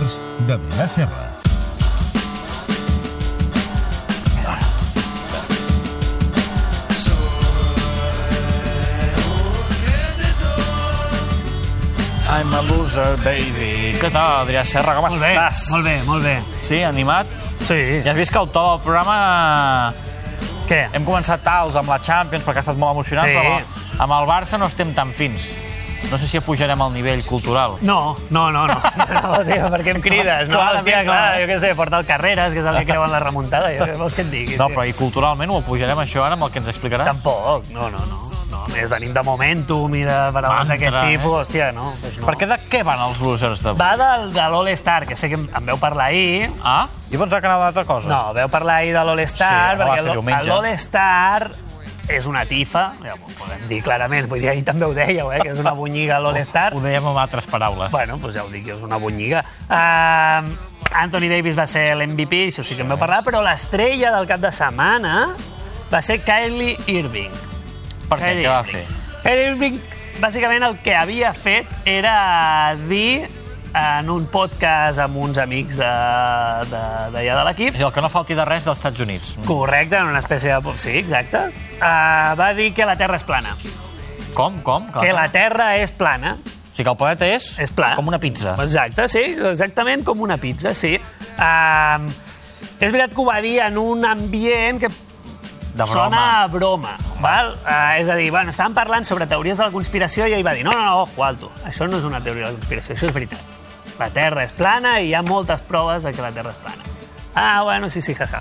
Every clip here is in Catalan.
Losers de Vila Serra. I'm a loser, baby. Què tal, Adrià Serra? Com Molt bé, estàs? molt bé, molt bé. Sí, animat? Sí. Ja has vist que el to del programa... Què? Hem començat tals amb la Champions perquè ha estat molt emocionant, Sí. però amb el Barça no estem tan fins. No sé si pujarem al nivell cultural. No, no, no, no. No, tio, per què em crides? No, hòstia, no. clar, jo què sé, portar el Carreras, que és el que creuen la remuntada, jo què vols que et digui? No, però i culturalment ho pujarem això ara amb el que ens explicaràs? Tampoc, no, no, no. no a més, venim de Momentum i de paraules d'aquest tipus, eh? hòstia, no. Pues no. Perquè de què van els losers d'avui? Va del, de l'All-Star, que sé que em, em veu parlar ahir, Ah? Jo pensava que anava d'altra cosa. No, veu parlar ahir de l'All-Star, Sí, perquè l'All-Star és una tifa, ja ho podem dir clarament, vull dir, ahir també ho dèieu, eh, que és una bonyiga l'All-Star. Ho dèiem amb altres paraules. Bueno, doncs ja ho dic, és una bonyiga. Uh, Anthony Davis va ser l'MVP, això sí que en vau parlar, però l'estrella del cap de setmana va ser Kylie Irving. Per què? Kylie Què va Irving. fer? Kylie Irving, bàsicament, el que havia fet era dir en un podcast amb uns amics d'allà de, de, d'allà de l'equip És el que no falti de res dels Estats Units. Correcte, en una espècie de... Sí, exacte. Uh, va dir que la Terra és plana. Com? Com? Que la Terra és plana. O sigui que el planeta és, És pla. com una pizza. Exacte, sí, exactament com una pizza, sí. Uh, és veritat que ho va dir en un ambient que De broma. sona a broma. Val? Uh, és a dir, bueno, estàvem parlant sobre teories de la conspiració i ell va dir, no, no, no, ojo, alto, això no és una teoria de la conspiració, això és veritat. La Terra és plana i hi ha moltes proves de que la Terra és plana. Ah, bueno, sí, sí, jaja.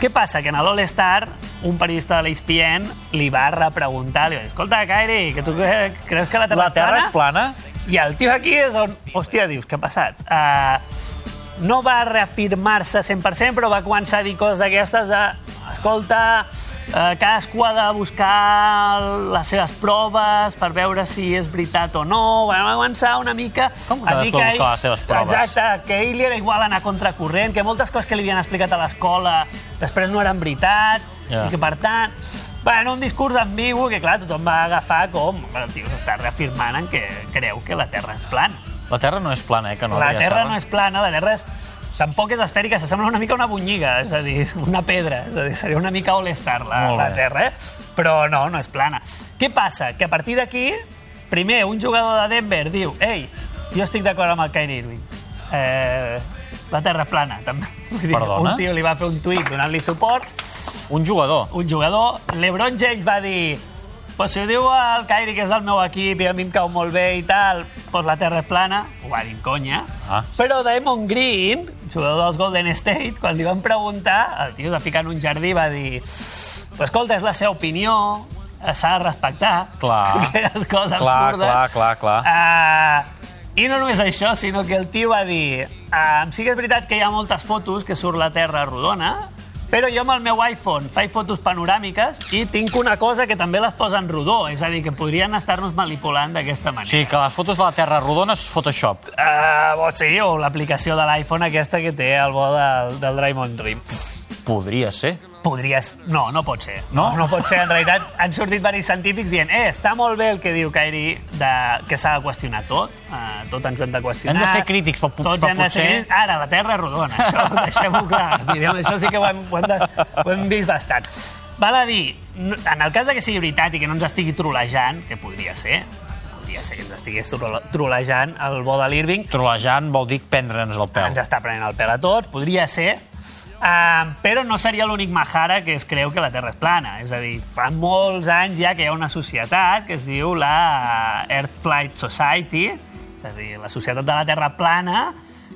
Què passa? Que en l'All-Star, un periodista de l'ESPN li va repreguntar, li va dir, escolta, Kairi, que tu cre- creus que la Terra, La Terra és plana? i el tio aquí és on... Hòstia, dius, què ha passat? Uh, no va reafirmar-se 100%, però va començar a dir coses d'aquestes de... Escolta, uh, cadascú ha de buscar les seves proves per veure si és veritat o no. Bueno, va començar una mica Com que cadascú buscar les seves proves? Exacte, que ell era igual anar contra corrent, que moltes coses que li havien explicat a l'escola després no eren veritat, Ja. i que, per tant, bueno, un discurs ambigu que, clar, tothom va agafar com... El tio s'està reafirmant en que creu que la Terra és plana. La Terra no és plana, eh? Que no la Terra no és plana, la Terra és... Tampoc és esfèrica, s'assembla una mica a una bonyiga, és a dir, una pedra, és a dir, seria una mica all-star la, la. Terra, eh? Però no, no és plana. Què passa? Que a partir d'aquí, primer, un jugador de Denver diu ei, jo estic d'acord amb el Kyrie Irving. Eh, la Terra és plana, també. Vull dir, Perdona? un tio li va fer un tuit donant-li suport, Un jugador. un jugador, l'Ebron James va dir pues si ho diu el Kyrie, que és del meu equip i a mi em cau molt bé i tal, pues la terra és plana, ho va dir conya. Ah. Però Damon Green, jugador dels Golden State, quan li van preguntar, el tio va ficar en un jardí i va dir pues escolta, és la seva opinió, s'ha de respectar. Clar. Aquelles coses Clar, absurdes. clar, clar, clar. Uh, I no només això, sinó que el tio va dir uh, sí que és veritat que hi ha moltes fotos que surt la Terra rodona, però jo amb el meu iPhone faig fotos panoràmiques i tinc una cosa que també les posa en rodó, és a dir, que podrien estar-nos manipulant d'aquesta O manera. sigui que les fotos de la Terra rodona és Photoshop. Uh, o sí, o l'aplicació de l'iPhone aquesta que té el bo del, del Draymond Dream. Podria ser. Podries... No, no pot ser. No? No pot ser. En realitat, han sortit diversos científics dient eh, està molt bé el que diu Kyrie de, que s'ha de qüestionar tot. Uh, tot ens ho hem de qüestionar. Hem de ser crítics, però Tots però hem de ser potser- crítics. Ara, la Terra és rodona. Això, deixem-ho clar. Direm, això sí que ho hem, ho, hem de, ho hem vist bastant. Val a dir, no- en el cas que sigui veritat i que no ens estigui trolejant, que podria ser, podria ser que ens estigués trole- trolejant el bo de l'Irving, Trolejant vol dir prendre'ns el peu. ens està prenent el pèl a tots, podria ser, uh, però no seria l'únic Mahara que es creu que la Terra és plana. És a dir, fa molts anys ja que hi ha una societat que es diu la Earth Flight Society, és a dir, la Societat de la Terra Plana,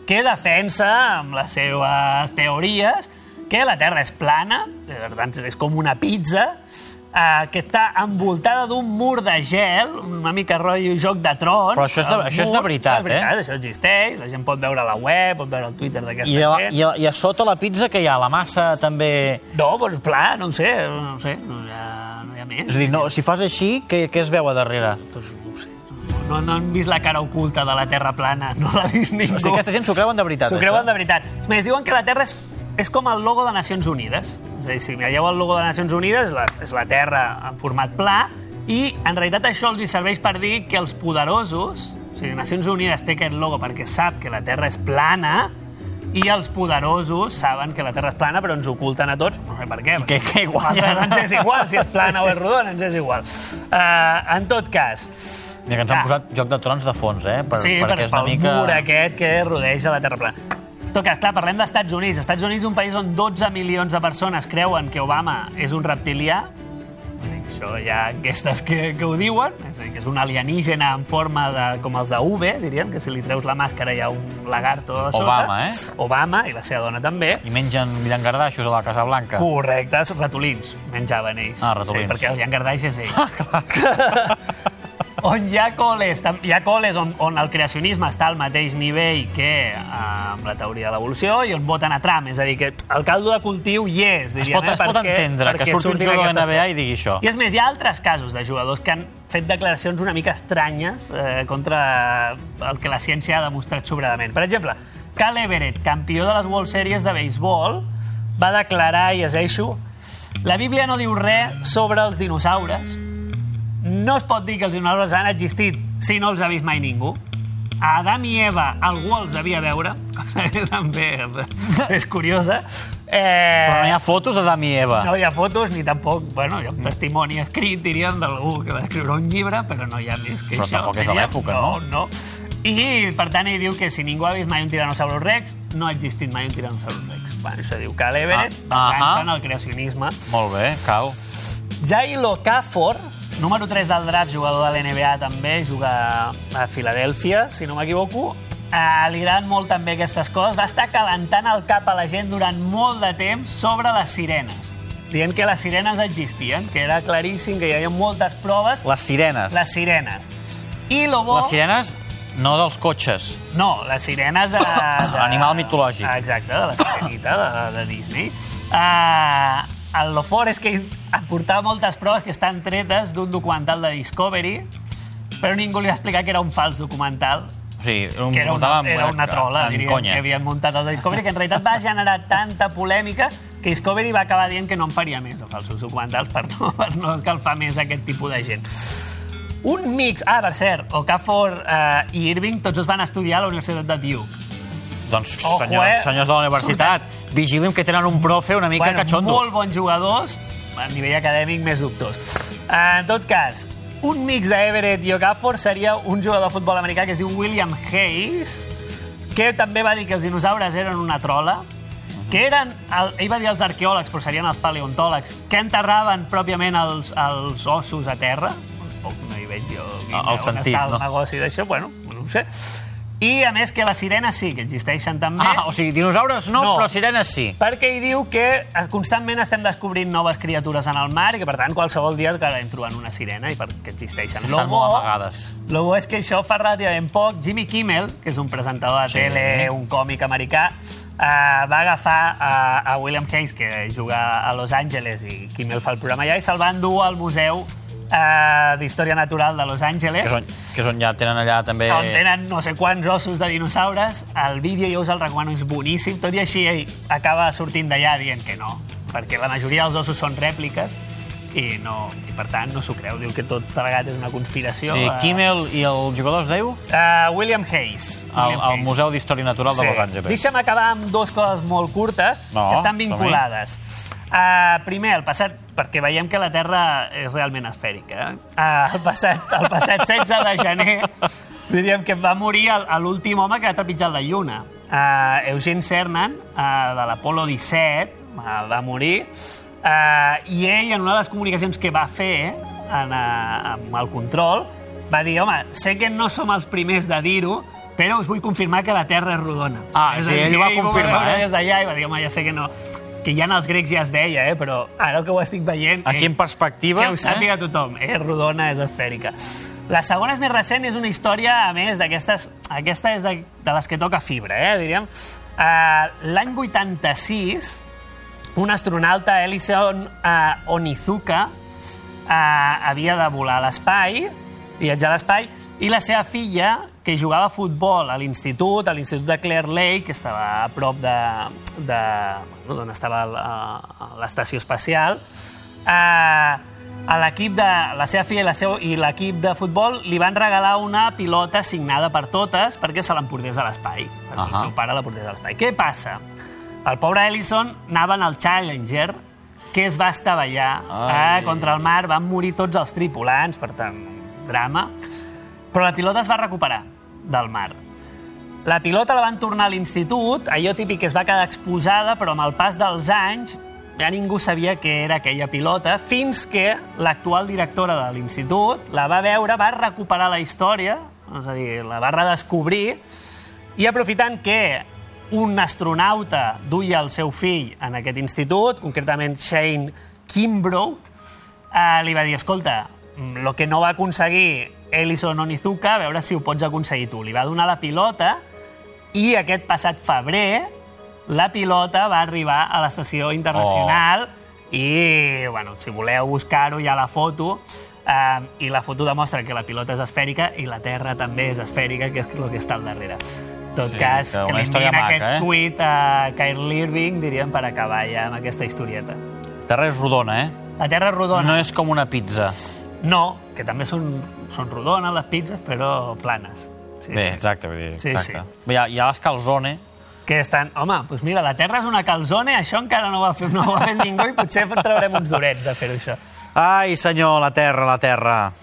que defensa amb les seves teories que la Terra és plana, per tant, és com una pizza, eh, que està envoltada d'un mur de gel, una mica rotllo joc de trons. Però això és de- El això és de mur- veritat, és veritat, eh? Això existeix, la gent pot veure la web, pot veure al Twitter d'aquesta gent. i, a, I a sota la pizza que hi ha? La massa també... No, doncs pla, no ho sé, no ho sé, no hi ha, no hi ha més. És a dir, no, si fas així, què, què es veu a darrere? Doncs no ho sé. No, no han vist la cara oculta de la Terra plana, no l'ha vist ningú. O sigui, aquesta gent s'ho creuen de veritat, S'ho creuen de veritat. És més, diuen que la Terra és, és com el logo de Nacions Unides. És a dir, si veieu el logo de Nacions Unides, és la, és la Terra en format pla, i en realitat això els serveix per dir que els poderosos O sigui, Nacions Unides té aquest logo perquè sap que la Terra és plana i els poderosos saben que la Terra és plana però ens oculten a tots, no sé per què. Què- què guanya? Nosaltres Ens és igual, si és plana o és rodona, ens és igual. Uh, en tot cas... Mira que ens han Ah. posat Joc de Trons de fons, eh? Per, sí, perquè per, és una pel mica... mur aquest que rodeja la Terra plana. Tot cas, clar, parlem dels Estats Units. Estats Units és un país on 12 milions de persones creuen que Obama és un reptilià. Això hi ha enquestes que, que ho diuen, és a dir, que és un alienígena en forma de, com els de V, diríem, que si li treus la màscara hi ha un lagarto a sota. Obama, eh? Obama, i la seva dona també. I mengen llangardaixos a la Casa Blanca. Correcte, ratolins, menjaven ells. Ah, ratolins. Sí, perquè el llangardaix és ell. Ah, clar. on hi ha col·les, tam- hi ha col·les on, on el creacionisme està al mateix nivell que eh, amb la teoria de l'evolució i on voten a Trump. És a dir, que el caldo de cultiu hi és, Es diríem. pot, eh, es pot perquè- entendre que perquè surti un jugador NBA coses. i digui això. I és més, hi ha altres casos de jugadors que han fet declaracions una mica estranyes eh, contra el que la ciència ha demostrat sobradament. Per exemple, Cal Everett, campió de les World Series de béisbol, va declarar, i llegeixo, la Bíblia no diu res sobre els dinosaures. No es pot dir que els dinosaures han existit si no els ha vist mai ningú. A Adam i Eva algú els devia veure, cosa que també és curiosa. Eh, Però no hi ha fotos d'Adam i Eva. no hi ha fotos ni tampoc, bueno, hi ha un testimoni escrit, diríem, d'algú que va escriure un llibre, però no hi ha més que Però això. tampoc és de l'època, no? no? No, I, per tant, ell diu que si ningú ha vist mai un Tyrannosaurus Rex, no ha existit mai un Tyrannosaurus Rex. Bueno, això diu Cal Everett, Ah, basant-se ahà. en el creacionisme. Molt bé, cal. Jailo Cafor, número 3 del draft, jugador de l'NBA també, juga a Filadèlfia, si no m'equivoco. Uh, li agraden molt també aquestes coses. Va estar calentant el cap a la gent durant molt de temps sobre les sirenes dient que les sirenes existien, que era claríssim, que hi havia moltes proves. Les sirenes. Les sirenes. I lo bo... Les sirenes no dels cotxes. No, les sirenes de... de... Animal mitològic. Exacte, de la sirenita de, de Disney. Uh, el lo fort és que aportava moltes proves que estan tretes d'un documental de Discovery, però ningú li va explicar que era un fals documental, O sigui, un que era una, era una trola, conya. que havien muntat els de Discovery, que en realitat va generar tanta polèmica que Discovery va acabar dient que no en faria més de falsos documentals per no, per no escalfar més aquest tipus de gent. Un mix... Ah, per cert, Okafor eh, i Irving tots es van estudiar a la Universitat de Duke. Doncs, Ojo, senyors, eh? senyors de la universitat, vigilin que tenen un profe una mica bueno, catxondo. molt bons jugadors, a nivell acadèmic més dubtós. En tot cas, un mix d'Everett i Okafor seria un jugador de futbol americà que es diu William Hayes, que també va dir que els dinosaures eren una trola, que eren, el, ell va dir els arqueòlegs, però serien els paleontòlegs, que enterraven pròpiament els, els ossos a terra. Tampoc no hi veig jo El on sentit, està el no? negoci d'això, bueno, no ho sé. I, a més, que les sirenes sí que existeixen també. Ah, o sigui, dinosaures no, No. però sirenes sí. Perquè ell diu que constantment estem descobrint noves criatures en el mar i que, per tant, qualsevol dia acabarem trobant una sirena i perquè existeixen. Estan molt amagades. Lo bo és que això fa relativament poc. Jimmy Kimmel, que és un presentador de Sí. tele, un còmic americà, eh, va agafar a, a William Hayes, que juga a Los Angeles, i Kimmel fa el programa allà, i se'l van dur al Museu eh, d'Història Natural de Los Angeles. Que és, on, que és on ja tenen allà també... on tenen no sé quants ossos de dinosaures. El vídeo jo us el recomano, és boníssim. Tot i així, acaba sortint d'allà dient que no, perquè la majoria dels ossos són rèpliques i, no, i per tant no s'ho creu. Diu que tot plegat és una conspiració. Sí, Eh, Kimmel i el jugador es diu? Uh, William Hayes. Al, William al. Museu d'Història Natural de Los Angeles. Deixa'm acabar amb dues coses molt curtes No, que estan vinculades. Uh, primer, el passat, perquè veiem que la Terra és realment esfèrica. Eh? Uh, el, passat, el passat 16 de gener diríem que va morir l'últim home que va trepitjar la Lluna. Uh, Eugene Cernan, uh, de l'Apolo 17, uh, va morir. Uh, I ell, en una de les comunicacions que va fer en, uh, amb el control, va dir, home, sé que no som els primers de dir-ho, però us vull confirmar que la Terra és rodona. Ah, És sí, dir, ell ho va confirmar, eh? Des d'allà i va dir, home, ja sé que no que ja en els grecs ja es deia, eh? però ara que ho estic veient... Així eh, en perspectiva... que ho sàpiga tothom, és rodona, és esfèrica. La segona és més recent, és una història, a més, d'aquestes... Aquesta és de, de les que toca fibra, eh, diríem. Uh, L'any 86, un astronauta, Ellison uh, Onizuka, uh, havia de volar a l'espai, viatjar a l'espai, i la seva filla, que jugava a futbol a l'institut, a l'institut de Clear Lake, que estava a prop de, de bueno, d'on estava l'estació espacial, eh, a l'equip de... La seva filla i la seu, i l'equip de futbol li van regalar una pilota signada per totes perquè se l'emportés a l'espai. Uh -huh. El seu pare la portés a l'espai. Què passa? El pobre Ellison anava en el Challenger, que es va estavellar eh, contra el mar, van morir tots els tripulants, per tant, drama. Però la pilota es va recuperar del mar. La pilota la van tornar a l'institut, allò típic que es va quedar exposada, però amb el pas dels anys ja ningú sabia què era aquella pilota, fins que l'actual directora de l'institut la va veure, va recuperar la història, és a dir, la va redescobrir, i aprofitant que un astronauta duia el seu fill en aquest institut, concretament Shane Kimbrough, eh, li va dir, escolta, el que no va aconseguir Ellison Onizuka, a veure si ho pots aconseguir tu. Li va donar la pilota i aquest passat febrer la pilota va arribar a l'estació internacional oh. i, bueno, si voleu buscar-ho, hi ha la foto, eh, i la foto demostra que la pilota és esfèrica i la Terra també és esfèrica, que és el que està al darrere. En tot Sí, cas, que que li maca, aquest eh? tuit a Kyrie Irving, diríem, per acabar ja amb aquesta historieta. Terra és rodona, eh? La Terra és rodona. No és com una pizza. No, que també són, són rodones les pizzas, però planes. Sí, Bé, sí. exacte, vull dir, Sí, exacte. sí. Hi ha, hi ha les calzone, Que estan... Home, doncs mira, la Terra és una calzone, això encara no ho ha fet, no ho ha fet ningú i potser traurem uns durets de fer-ho, això. Ai, senyor, la terra, la terra.